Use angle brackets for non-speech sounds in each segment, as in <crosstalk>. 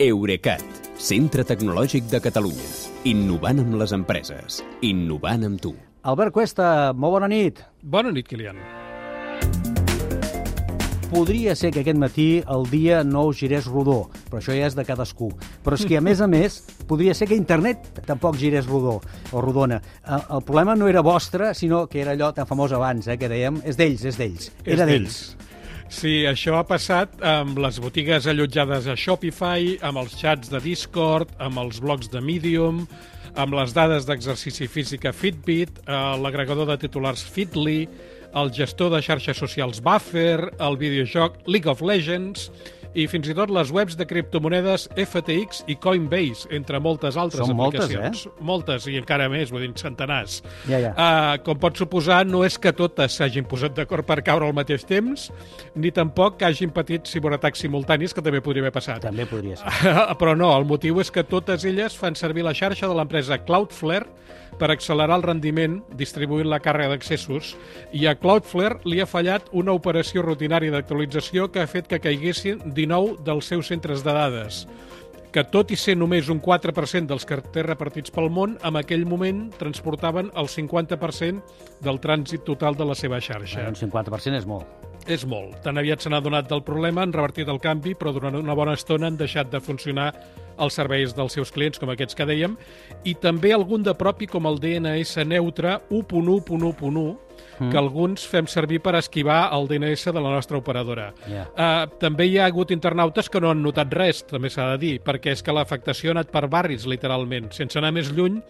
Eurecat, centre tecnològic de Catalunya. Innovant amb les empreses. Innovant amb tu. Albert Cuesta, molt bona nit. Bona nit, Kilian. Podria ser que aquest matí el dia no us girés rodó, però això ja és de cadascú. Però és que, a més a més, podria ser que internet tampoc girés rodó o rodona. El, el problema no era vostre, sinó que era allò tan famós abans, eh, que dèiem, és d'ells, és d'ells. Era d'ells. Sí, això ha passat amb les botigues allotjades a Shopify, amb els chats de Discord, amb els blogs de Medium, amb les dades d'exercici físic a Fitbit, eh, l'agregador de titulars Fitly, el gestor de xarxes socials Buffer, el videojoc League of Legends i fins i tot les webs de criptomonedes FTX i Coinbase, entre moltes altres Són moltes, aplicacions. eh? Moltes, i encara més, vull dir, centenars. Ja, ja. Uh, com pot suposar, no és que totes s'hagin posat d'acord per caure al mateix temps, ni tampoc que hagin patit ciberatacs simultanis, que també podria haver passat. També podria ser. Però no, el motiu és que totes elles fan servir la xarxa de l'empresa Cloudflare per accelerar el rendiment distribuint la càrrega d'accessos i a Cloudflare li ha fallat una operació rutinària d'actualització que ha fet que caiguessin 19 dels seus centres de dades que tot i ser només un 4% dels té repartits pel món, en aquell moment transportaven el 50% del trànsit total de la seva xarxa. Un 50% és molt. És molt. Tan aviat se n'ha donat del problema, han revertit el canvi, però durant una bona estona han deixat de funcionar els serveis dels seus clients, com aquests que dèiem, i també algun de propi com el DNS neutre 1.1.1.1, que alguns fem servir per esquivar el DNS de la nostra operadora. Ja. Uh, també hi ha hagut internautes que no han notat res, també s'ha de dir, perquè és que l'afectació ha anat per barris, literalment. Sense anar més lluny,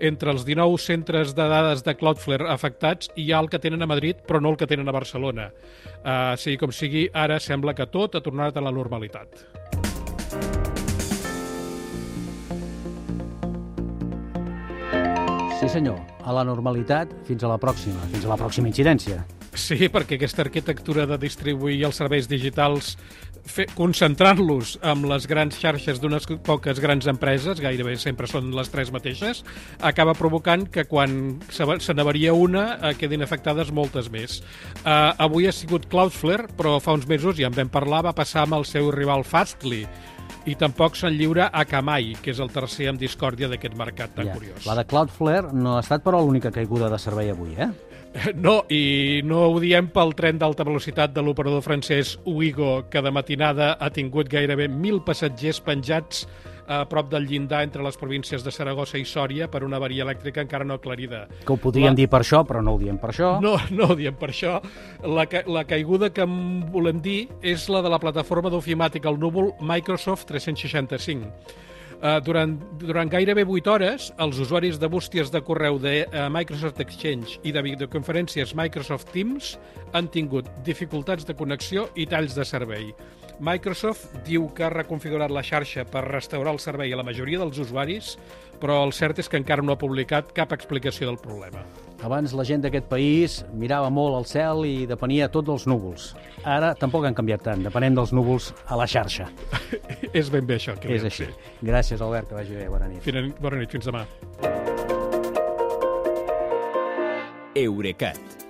entre els 19 centres de dades de Cloudflare afectats hi ha el que tenen a Madrid, però no el que tenen a Barcelona. Uh, sigui com sigui, ara sembla que tot ha tornat a la normalitat. Sí, senyor. A la normalitat fins a la pròxima, fins a la pròxima incidència. Sí, perquè aquesta arquitectura de distribuir els serveis digitals concentrant-los amb les grans xarxes d'unes poques grans empreses, gairebé sempre són les tres mateixes, acaba provocant que quan se se n'avaria una eh, quedin afectades moltes més. Uh, avui ha sigut Cloudflare, però fa uns mesos, ja en vam parlar, va passar amb el seu rival Fastly, i tampoc se'n lliura Akamai, que és el tercer amb discòrdia d'aquest mercat tan Ja. curiós. La de Cloudflare no ha estat, però, l'única caiguda de servei avui, eh? <laughs> No, i no ho diem pel tren d'alta velocitat de l'operador francès Ouigo, que de matinada ha tingut gairebé 1.000 passatgers penjats a prop del llindar entre les províncies de Saragossa i Sòria per una avaria elèctrica encara no aclarida. Que ho podríem La- dir per això, però no ho diem per això. No, <laughs> no ho diem per això. La, ca la caiguda que volem dir és la de la plataforma d'ofimàtica al núvol Microsoft 365. Uh, durant, durant gairebé 8 hores, els usuaris de bústies de correu de uh, Microsoft Exchange i de videoconferències Microsoft Teams han tingut dificultats de connexió i talls de servei. Microsoft diu que ha reconfigurat la xarxa per restaurar el servei a la majoria dels usuaris, però el cert és que encara no ha publicat cap explicació del problema. Abans la gent d'aquest país mirava molt al cel i depenia tot dels núvols. Ara tampoc han canviat tant, depenem dels núvols a la xarxa. <laughs> és ben bé això. És així. Gràcies, Albert, que vagi bé. Bona nit. Fins, bona nit, fins demà. Eurecat,